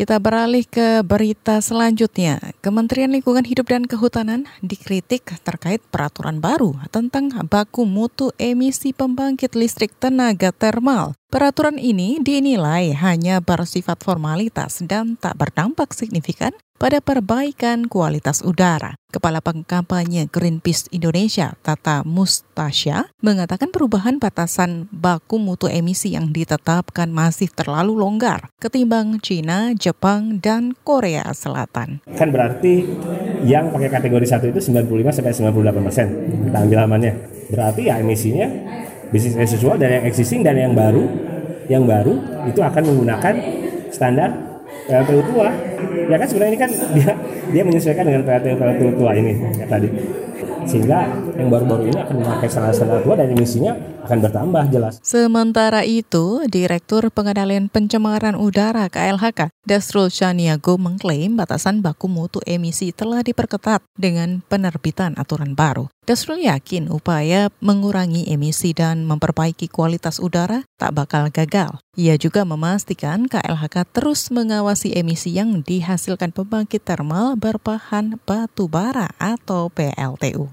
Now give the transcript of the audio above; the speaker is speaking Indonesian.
Kita beralih ke berita selanjutnya. Kementerian Lingkungan Hidup dan Kehutanan dikritik terkait peraturan baru tentang baku mutu emisi pembangkit listrik tenaga termal. Peraturan ini dinilai hanya bersifat formalitas dan tak berdampak signifikan pada perbaikan kualitas udara. Kepala Pengkampanye Greenpeace Indonesia, Tata Mustasya, mengatakan perubahan batasan baku mutu emisi yang ditetapkan masih terlalu longgar ketimbang China, Jepang, dan Korea Selatan. Kan berarti yang pakai kategori satu itu 95 sampai 98 persen kita amannya. Berarti ya emisinya bisnis as usual dan yang existing dan yang baru yang baru itu akan menggunakan standar PLTU tua. Ya kan sebenarnya ini kan dia dia menyesuaikan dengan PLTU PLTU tua ini ya tadi sehingga yang baru-baru ini akan memakai standar-standar tua dan emisinya akan bertambah jelas. Sementara itu, Direktur Pengendalian Pencemaran Udara KLHK, Dasrul Shaniago mengklaim batasan baku mutu emisi telah diperketat dengan penerbitan aturan baru. Dasrul yakin upaya mengurangi emisi dan memperbaiki kualitas udara tak bakal gagal. Ia juga memastikan KLHK terus mengawasi emisi yang dihasilkan pembangkit termal berbahan batu bara atau PLTU.